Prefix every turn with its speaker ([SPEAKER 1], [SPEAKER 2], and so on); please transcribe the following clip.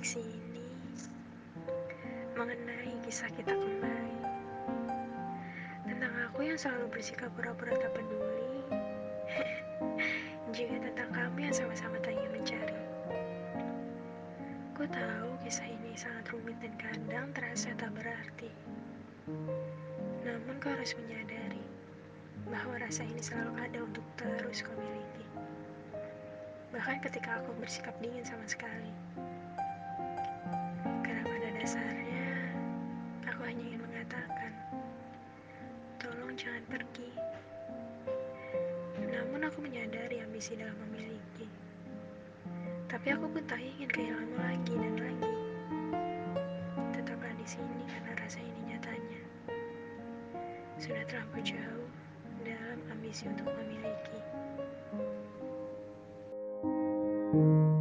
[SPEAKER 1] fiksi ini mengenai kisah kita kembali. Tentang aku yang selalu bersikap pura-pura tak peduli. Juga tentang kami yang sama-sama tak ingin mencari. Ku tahu kisah ini sangat rumit dan kandang terasa tak berarti. Namun kau harus menyadari bahwa rasa ini selalu ada untuk terus kau miliki. Bahkan ketika aku bersikap dingin sama sekali. Jangan pergi. Namun aku menyadari ambisi dalam memiliki Tapi aku pun tak ingin kehilanganmu lagi dan lagi. Tetaplah di sini karena rasa ini nyatanya. Sudah terlampau jauh dalam ambisi untuk memiliki.
[SPEAKER 2] thank you